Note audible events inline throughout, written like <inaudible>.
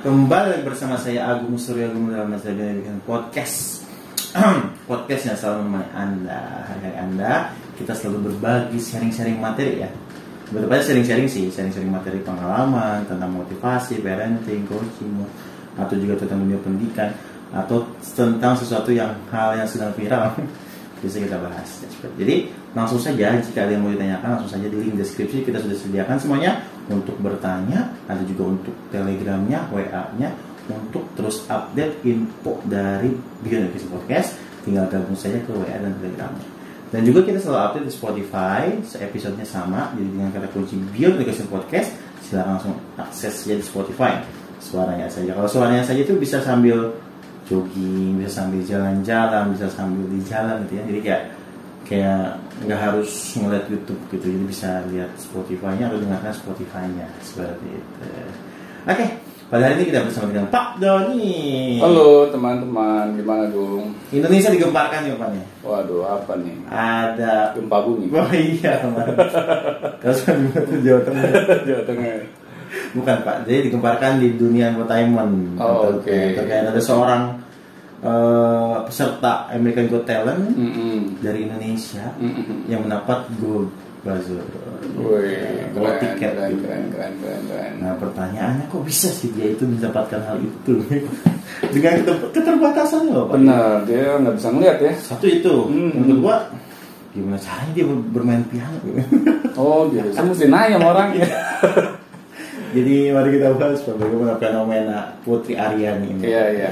Kembali bersama saya Agung Surya Agung dalam Mas bikin podcast <clears throat> Podcast. Yang selalu menemani Anda. Hari-hari Anda Kita selalu berbagi sharing-sharing materi ya. Betul sharing-sharing sih Sharing-sharing materi pengalaman Tentang motivasi, parenting, coaching Atau juga tentang dunia pendidikan Atau tentang sesuatu yang hal yang sedang viral. <laughs> Bisa kita bahas. Jadi langsung saja jika ada yang mau ditanyakan Langsung saja di link deskripsi kita sudah sediakan semuanya untuk bertanya, ada juga untuk telegramnya, WA-nya, untuk terus update info dari Education Podcast, tinggal gabung saja ke WA dan telegramnya. Dan juga kita selalu update di Spotify, episodenya sama, jadi dengan kata kunci Education Podcast, silahkan langsung akses saja di Spotify. Suaranya saja. Kalau suaranya saja itu bisa sambil jogging, bisa sambil jalan-jalan, bisa sambil di jalan gitu ya. Jadi kayak kayak nggak harus ngeliat YouTube gitu jadi bisa lihat Spotify-nya atau dengarkan Spotify-nya seperti itu. Oke, okay. pada hari ini kita bersama dengan Pak Doni. Halo teman-teman, gimana Gung? Indonesia digemparkan ya Pak nih. Waduh, apa nih? Ada gempa bumi. <laughs> Oh iya kemarin. Kalau Jawa Tengah. Jawa Tengah. Bukan Pak, jadi digemparkan di dunia entertainment. Oh, Oke. Okay. Terkait ada seorang uh, peserta American Got Talent mm -hmm. dari Indonesia mm -hmm. yang mendapat gold buzzer Wih, gold tiket keren, gitu. keren, keren, keren, keren. Nah pertanyaannya kok bisa sih dia itu mendapatkan hal itu <laughs> dengan keterbatasan loh Pak? Benar, dia nggak bisa ngeliat ya. Satu itu, Hmm. yang kedua gimana caranya dia bermain piano? <laughs> Oh gitu, saya mesti nanya sama orangnya. Jadi mari kita bahas bagaimana fenomena Putri Aryani ini. Iya, iya.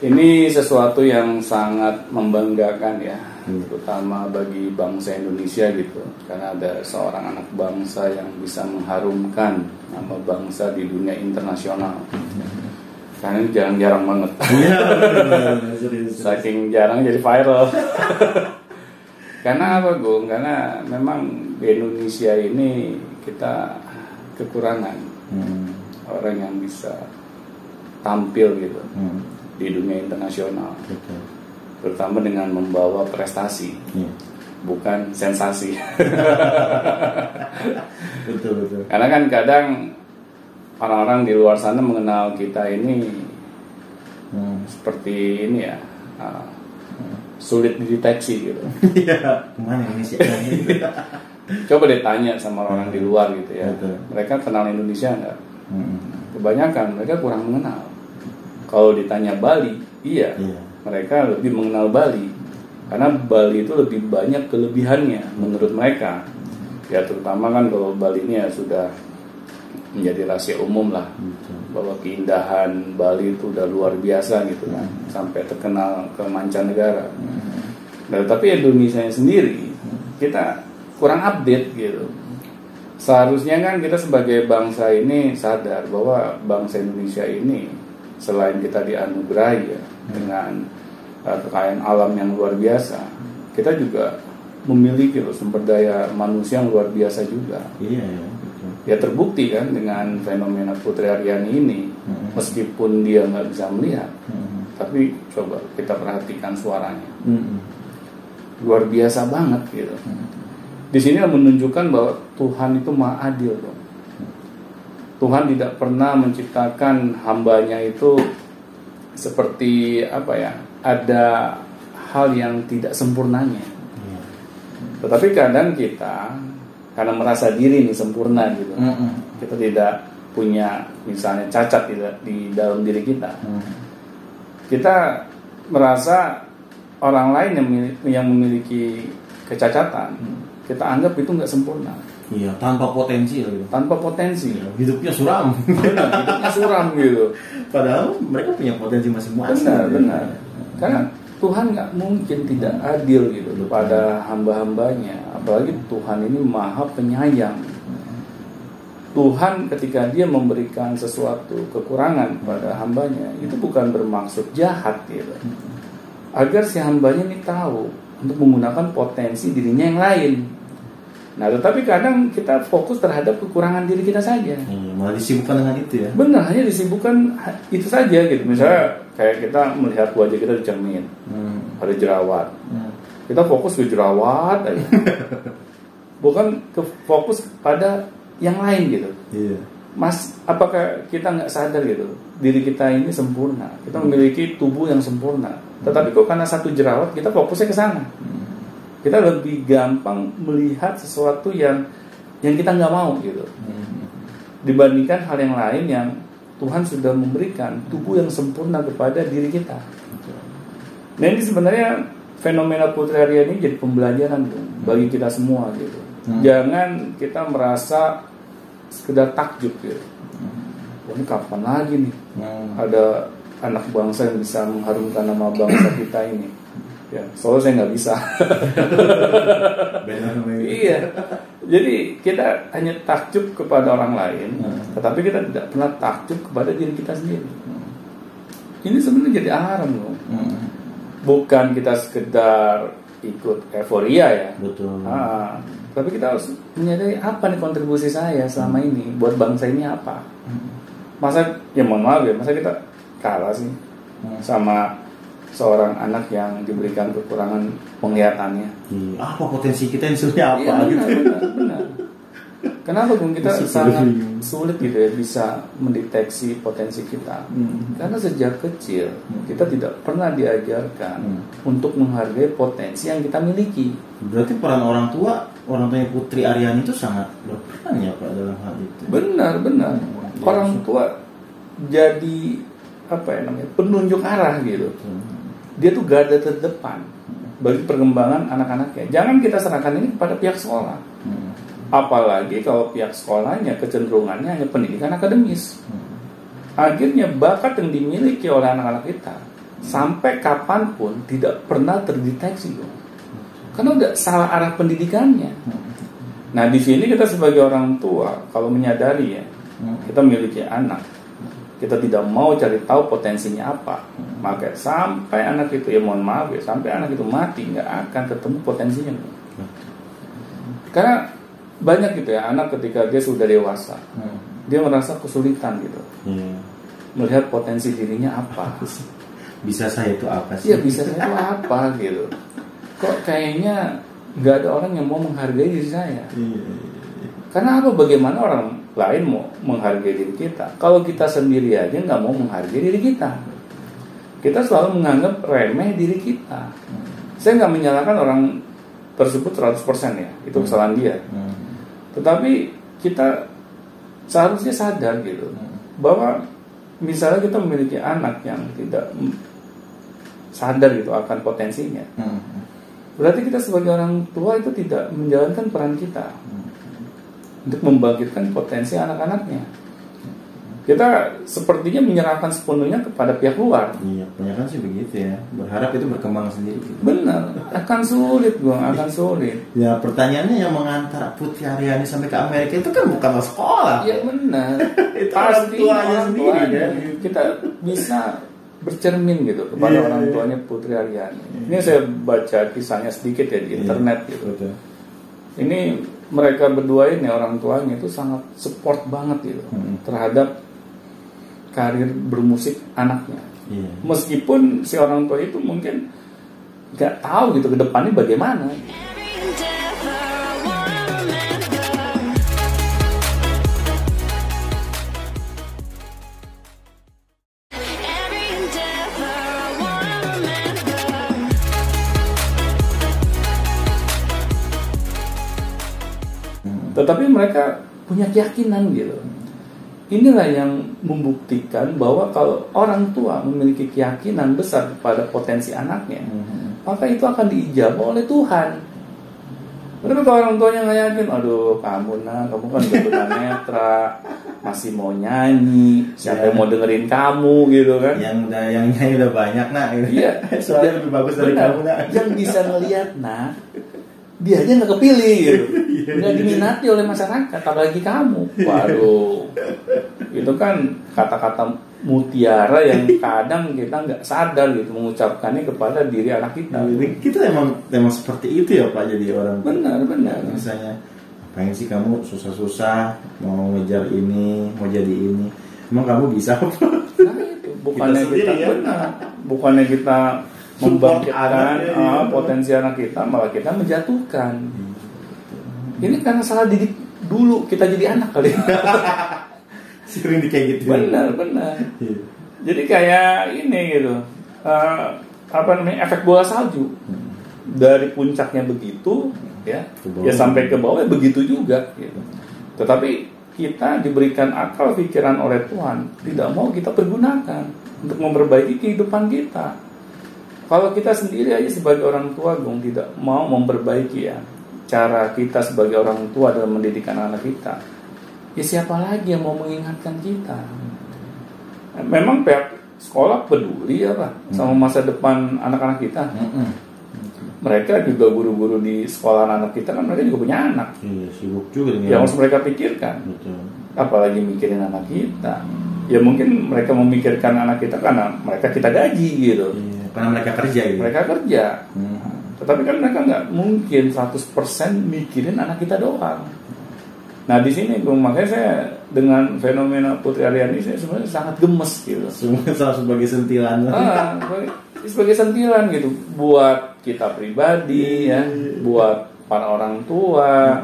Ini sesuatu yang sangat membanggakan ya, Hmm. terutama bagi bangsa Indonesia gitu, karena ada seorang anak bangsa yang bisa mengharumkan nama bangsa di dunia internasional. Karena ini jarang-jarang banget. <laughs> Iya. Saking jarang jadi viral. <laughs> Karena apa, Gung? Karena memang di Indonesia ini kita kekurangan Hmm, orang yang bisa tampil gitu hmm, di dunia internasional. betul. terutama dengan membawa prestasi Iya. bukan sensasi <laughs> Betul betul. karena kan kadang orang-orang di luar sana mengenal kita ini Hmm. seperti ini ya uh, sulit dideteksi gitu Iya, ke mana Indonesia? <laughs> coba deh tanya sama orang di luar gitu ya Betul. mereka kenal Indonesia nggak Hmm, kebanyakan mereka kurang mengenal kalau ditanya Bali iya. Iya. mereka lebih mengenal Bali. Karena Bali itu lebih banyak kelebihannya menurut mereka. Ya terutama kan kalau Bali ini ya sudah menjadi rahasia umum lah. Bahwa keindahan Bali itu udah luar biasa gitu kan. Sampai terkenal ke mancanegara. Nah, tapi Indonesia sendiri kita kurang update gitu. Seharusnya kan kita sebagai bangsa ini sadar bahwa bangsa Indonesia ini selain kita dianugerahi ya dengan uh, kekayaan alam yang luar biasa kita juga memiliki loh sumber daya manusia yang luar biasa juga Iya ya, betul. ya terbukti kan dengan fenomena Putri Aryani ini Mhm. meskipun dia nggak bisa melihat Hmm. tapi coba kita perhatikan suaranya Hmm. luar biasa banget gitu di sini menunjukkan bahwa Tuhan itu maha adil dong Tuhan tidak pernah menciptakan hambanya itu seperti apa ya ada hal yang tidak sempurnanya tetapi kadang kita karena merasa diri ini sempurna gitu Hmm. kita tidak punya misalnya cacat di, di dalam diri kita Hmm. kita merasa orang lain yang yang memiliki kecacatan kita anggap itu nggak sempurna Iya, tanpa potensi loh. gitu. tanpa potensi Hidupnya suram. <laughs> hidupnya suram gitu Padahal mereka punya potensi masing-masing. benar gitu. benar karena Tuhan nggak mungkin tidak adil gitu pada hamba-hambanya apalagi Tuhan ini maha penyayang Tuhan ketika dia memberikan sesuatu kekurangan pada hambanya itu bukan bermaksud jahat gitu agar si hambanya ini tahu untuk menggunakan potensi dirinya yang lain nah tetapi kadang kita fokus terhadap kekurangan diri kita saja Iya, malah disibukkan dengan itu ya. benar hanya disibukkan itu saja gitu misalnya kayak kita melihat wajah kita di cermin Hmm. ada jerawat Hmm. kita fokus ke jerawat aja <laughs> bukan ke fokus pada yang lain gitu Iya. mas apakah kita nggak sadar gitu diri kita ini sempurna, kita memiliki tubuh yang sempurna. Tetapi kok karena satu jerawat kita fokusnya ke sana. Kita lebih gampang melihat sesuatu yang yang kita nggak mau gitu. Dibandingkan hal yang lain yang Tuhan sudah memberikan tubuh yang sempurna kepada diri kita. Nah ini sebenarnya fenomena putri harian ini jadi pembelajaran tuh bagi kita semua gitu. Hmm. Jangan kita merasa sekedar takjub gitu. Wah, ini kapan lagi nih Hmm. ada anak bangsa yang bisa mengharumkan nama bangsa kita ini. Ya, soalnya saya nggak bisa. <laughs> Iya. Jadi kita hanya takjub kepada orang lain, Hmm. tetapi kita tidak pernah takjub kepada diri kita sendiri. Ini sebenarnya jadi alarm loh. Hmm. Bukan kita sekedar ikut euforia ya. Betul. Ah, tapi kita harus menyadari apa nih kontribusi saya selama ini buat bangsa ini apa. Masa ya mohon maaf ya, masa kita kalah sih Hmm. sama seorang anak yang diberikan kekurangan penglihatannya. Iya, apa potensi kita yang sebenarnya apa Iya, gitu? benar, benar, benar. Kenapa Bung kita Masih sangat bingung. sulit gitu ya bisa mendeteksi potensi kita? Hmm. Karena sejak kecil kita tidak pernah diajarkan Hmm. untuk menghargai potensi yang kita miliki. Berarti peran orang tua, orang tuanya Putri Aryani itu sangat berperan ya Pak dalam hal itu. Benar, benar. Hmm. Orang tua jadi apa ya namanya penunjuk arah gitu. Hmm. Dia tuh garda terdepan bagi perkembangan anak-anaknya. Jangan kita serahkan ini kepada pihak sekolah. Hmm. Apalagi kalau pihak sekolahnya kecenderungannya hanya pendidikan akademis. Hmm. Akhirnya bakat yang dimiliki oleh anak-anak kita sampai kapan pun tidak pernah terdeteksi loh. Karena udah salah arah pendidikannya. Nah di sini kita sebagai orang tua kalau menyadari ya Hmm. kita memiliki anak kita tidak mau cari tahu potensinya apa maka sampai anak itu ya mohon maaf ya sampai anak itu mati nggak akan ketemu potensinya karena banyak gitu ya anak ketika dia sudah dewasa Hmm. dia merasa kesulitan gitu Iya. melihat potensi dirinya apa <laughs> Bisa saya itu apa sih? ya bisa saya itu apa gitu kok kayaknya nggak ada orang yang mau menghargai diri saya Iya. Karena apa? Bagaimana orang lain mau menghargai diri kita? Kalau kita sendiri aja nggak mau menghargai diri kita, kita selalu menganggap remeh diri kita. Saya nggak menyalahkan orang tersebut 100% ya, itu kesalahan dia. Hmm. Tetapi kita seharusnya sadar gitu bahwa misalnya kita memiliki anak yang tidak sadar gitu akan potensinya, Hmm. berarti kita sebagai orang tua itu tidak menjalankan peran kita untuk membangkitkan potensi anak-anaknya. Kita sepertinya menyerahkan sepenuhnya kepada pihak luar. Iya, kebanyakan sih begitu ya. Berharap itu berkembang sendiri. Gitu. Benar, akan sulit, Bang, akan sulit. Ya pertanyaannya yang mengantar Putri Aryani sampai ke Amerika itu kan bukan sekolah. Ya benar. <laughs> Itu orang tuanya sendiri, kan? Kita bisa bercermin gitu kepada Iya, orang iya. tuanya Putri Aryani. Ini saya baca kisahnya sedikit ya di internet gitu. Betul. Ini mereka berdua ini orang tuanya itu sangat support banget gitu Hmm. terhadap karir bermusik anaknya. Iya. Meskipun si orang tua itu mungkin nggak tahu gitu ke depannya bagaimana. Every Tetapi mereka punya keyakinan gitu. Inilah yang membuktikan bahwa kalau orang tua memiliki keyakinan besar pada potensi anaknya, Hmm. maka itu akan diijabah oleh Tuhan. Tapi kalau orang tuanya nggak yakin, aduh kamu nah, kamu kan udah tunanetra, <laughs> masih mau nyanyi, siapa yang mau dengerin kamu gitu kan? Yang udah yang nyanyi udah banyak nak. gitu. Iya, <laughs> Soalnya lebih bagus dari Benar. kamu nak. Yang bisa ngelihat nah, dia aja nggak kepilih gitu, <laughs> nggak diminati oleh masyarakat, apalagi kamu. Waduh, itu kan kata-kata mutiara yang <laughs> kadang kita nggak sadar gitu mengucapkannya kepada diri anak kita. Kita emang emang seperti itu ya Pak jadi orang. Benar, benar. Misalnya pengen sih kamu susah-susah mau ngejar ini mau jadi ini emang kamu bisa apa Nah itu bukannya Kita kita, ya. benar, bukannya kita membangkitkan iya. potensi anak kita, malah kita menjatuhkan. Ini karena salah didik dulu kita jadi anak kali. <laughs> Sering kayak gitu. benar benar Iya. jadi kayak ini gitu eh, apa namanya efek bola salju dari puncaknya begitu ya ya sampai ke bawah ya begitu juga gitu tetapi kita diberikan akal pikiran oleh Tuhan tidak mau kita pergunakan untuk memperbaiki kehidupan kita kalau kita sendiri aja sebagai orang tua Gung tidak mau memperbaiki ya cara kita sebagai orang tua dalam mendidik anak kita. Ya siapa lagi yang mau mengingatkan kita? Memang pihak sekolah peduli ya Pak sama masa depan anak-anak kita. Mm-mm. mereka juga guru-guru di sekolah anak kita kan mereka juga punya anak. Iya, sibuk juga dengan yang harus mereka pikirkan. Betul. apalagi mikirin anak kita. Ya mungkin mereka memikirkan anak kita karena mereka kita gaji gitu. Iya, karena mereka kerja gitu. mereka kerja Hmm. tetapi kan mereka nggak mungkin 100% mikirin anak kita doang nah di sini makanya saya dengan fenomena Putri Aryani saya sebenarnya sangat gemes gitu sama sebagai sentilan. ah, sebagai, sebagai sentilan gitu buat kita pribadi ya buat para orang tua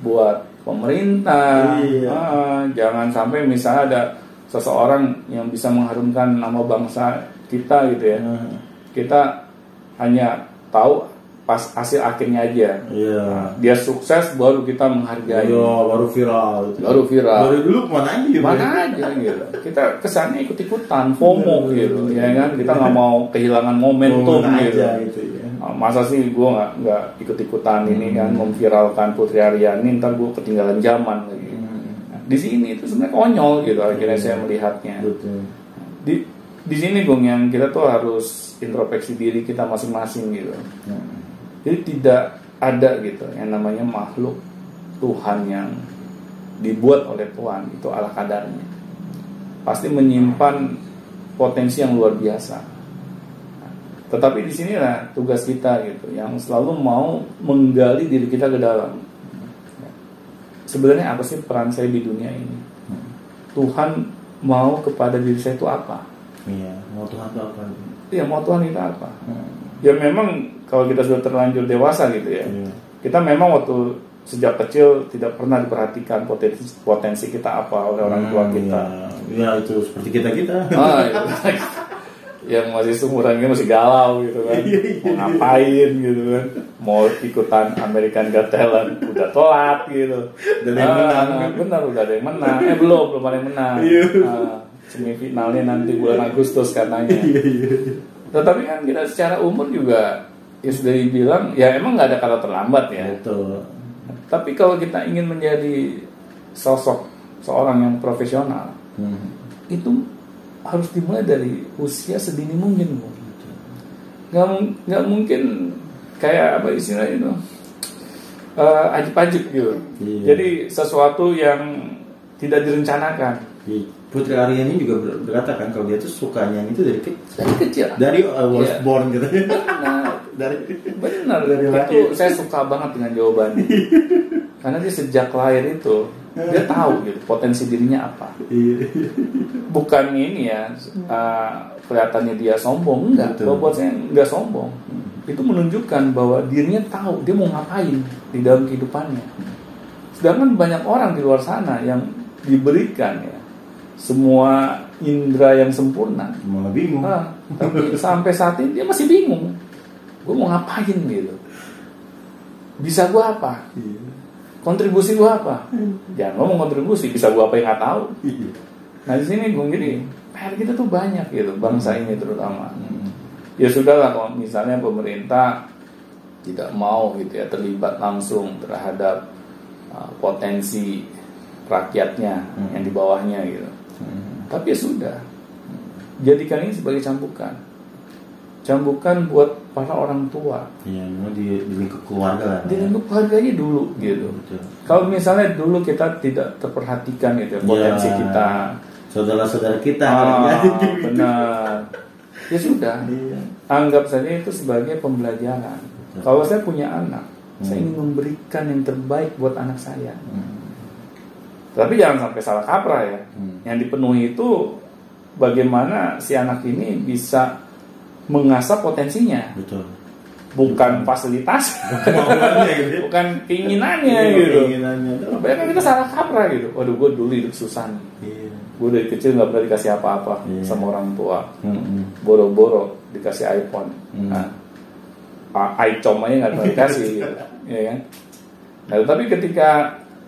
buat pemerintah Iya. Ah, jangan sampai misalnya ada seseorang yang bisa mengharumkan nama bangsa kita gitu ya Hmm. kita hanya tahu pas hasil akhirnya aja Iya. Nah, dia sukses baru kita menghargai Iya, baru viral. gitu. Baru viral. Dari dulu ke mana aja gitu. mana aja gitu kita kesannya ikut ikutan FOMO gitu ya kan kita nggak mau kehilangan momentum Momen gitu aja gitu ya. Masa sih gue nggak nggak ikut ikutan ini kan memviralkan Putri Aryani ntar gue ketinggalan zaman lagi Nah, di sini itu sebenarnya konyol gitu akhirnya saya melihatnya Betul. di di sini Bung yang kita tuh harus introspeksi diri kita masing-masing gitu. Hmm. jadi tidak ada gitu yang namanya makhluk Tuhan yang dibuat oleh Tuhan itu ala kadarnya. Pasti menyimpan potensi yang luar biasa. Tetapi di sinilah tugas kita gitu yang selalu mau menggali diri kita ke dalam. Sebenarnya apa sih peran saya di dunia ini? Tuhan mau kepada diri saya itu apa Iya, mau Tuhan tuh apa? ya mau Tuhan itu apa Hmm. ya memang kalau kita sudah terlanjur dewasa gitu ya Iya. kita memang waktu sejak kecil tidak pernah diperhatikan potensi potensi kita apa oleh orang tua Hmm, kita Iya, Ya, itu seperti kita kita. ah, iya. <laughs> yang masih seumuran ini masih galau gitu kan Iya, iya, mau ngapain gitu kan mau ikutan American Got Talent udah telat gitu Udah ada yang menang. Ah, benar udah ada yang menang eh belum belum ada yang menang Iya. Ah, semifinalnya nanti bulan Agustus katanya <laughs> Iya, iya. tetapi kan kita secara umur juga ya sudah dibilang ya emang nggak ada kata terlambat ya Betul. tapi kalau kita ingin menjadi sosok seorang yang profesional Hmm. itu harus dimulai dari usia sedini mungkin Bu. nggak nggak mungkin kayak apa istilahnya itu eh ajib-ajib gitu Iya. jadi sesuatu yang tidak direncanakan Iya. Putri Aryani juga ber- berkata kan kalau dia tuh suka nyanyi itu dari kecil. dari kecil. Dari uh, was Iya. born gitu. nah <laughs> dari benar. Dari itu saya suka banget dengan jawabannya. <laughs> Karena dia sejak lahir itu dia tahu gitu potensi dirinya apa. Iya. bukan ini ya uh, kelihatannya dia sombong enggak. Kalau buat saya enggak sombong. Itu menunjukkan bahwa dirinya tahu dia mau ngapain di dalam kehidupannya. Sedangkan banyak orang di luar sana yang diberikan ya semua indera yang sempurna Malah bingung. Ah, tapi sampai saat ini dia masih bingung gue mau ngapain gitu bisa gue apa Iya. kontribusi gue apa jangan ngomong kontribusi bisa gue apa yang nggak tahu Iya. Nah di sini Bung jadi PR kita tuh banyak gitu bangsa ini terutama. Hmm. Ya sudahlah kalau misalnya pemerintah tidak mau gitu ya terlibat langsung terhadap uh, potensi rakyatnya Hmm. yang di bawahnya gitu. Hmm. Tapi ya sudah jadikan ini sebagai cambukan, cambukan buat para orang tua. Iya, memang di, di lingkup keluarga. Di lingkup keluarganya dulu gitu. Betul. Kalau misalnya dulu kita tidak terperhatikan gitu ya, potensi Ya, kita, Saudara-saudara kita. Ah, <laughs> gitu. benar. Ya sudah, Iya. anggap saja itu sebagai pembelajaran. Betul. Kalau saya punya anak, saya Hmm. ingin memberikan yang terbaik buat anak saya. Hmm. Tapi jangan sampai salah kaprah ya. Hmm. Yang dipenuhi itu bagaimana si anak ini bisa mengasah potensinya, Betul. bukan fasilitas, Kemauannya gitu. ya. bukan keinginannya Iya, gitu. Keinginannya. Banyak kan kita salah kaprah gitu. Waduh, gue dulu hidup susah nih. Iya. gue dari kecil nggak pernah dikasih apa-apa Iya. sama orang tua boro-boro dikasih iPhone Hmm. nah iCom aja nggak pernah dikasih gitu. <laughs> ya kan nah tapi ketika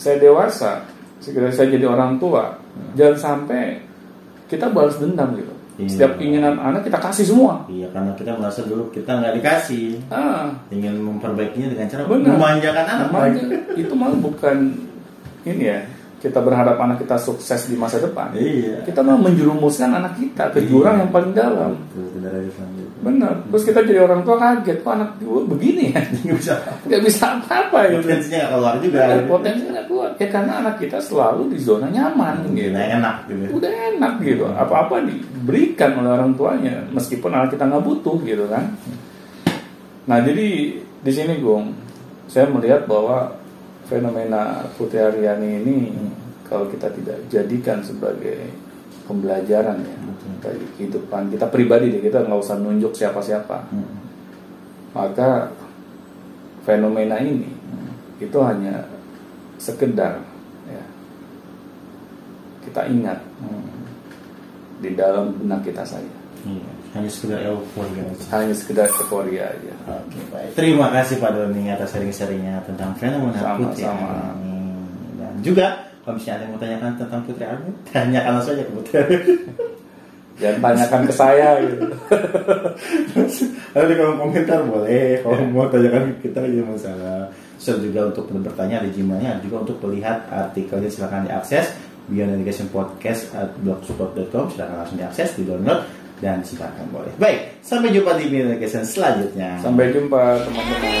saya dewasa ketika saya jadi orang tua. Jangan sampai kita balas dendam gitu. Iya. setiap keinginan anak kita kasih semua. Iya karena kita merasa dulu kita nggak dikasih. Ah. Ingin memperbaikinya dengan cara Benar. memanjakan anak. Itu malah bukan ini ya kita berharap anak kita sukses di masa depan Iya. kita malah menjerumuskan anak kita ke jurang Iya. yang paling dalam benar terus kita jadi orang tua kaget kok anak gue begini ya <laughs> Nggak bisa. apa-apa gitu Potensinya nggak keluar juga. Ya, potensinya nggak kuat ya karena anak kita selalu di zona nyaman gitu Nah, enak gitu. udah enak gitu apa-apa diberikan oleh orang tuanya meskipun anak kita nggak butuh gitu kan nah jadi di sini Gung saya melihat bahwa fenomena Putri Aryani ini kalau kita tidak jadikan sebagai pembelajaran ya bagi kehidupan kita pribadi deh kita nggak usah nunjuk siapa-siapa Hmm. maka fenomena ini itu hanya sekedar ya, kita ingat Hmm. di dalam benak kita saja Iya. Hanya sekedar euforia aja. hanya sekedar euforia aja Oke baik. Terima kasih Pak Doni atas sharing-sharingnya tentang fenomena Sama-sama. Putri Aryani. Dan juga kalau misalnya ada yang mau tanyakan tentang Putri Aryani, <laughs> tanyakan langsung aja ke Putri jangan tanyakan ke saya gitu Ada di kolom komentar boleh. Kalau mau tanyakan kita aja masalah. Bisa juga untuk bertanya di Gmailnya, ada juga untuk melihat artikelnya silakan diakses Beyond Education Podcast at blogspot.com silakan langsung diakses, di download dan silakan boleh. Baik, sampai jumpa di video selanjutnya. Sampai jumpa teman-teman.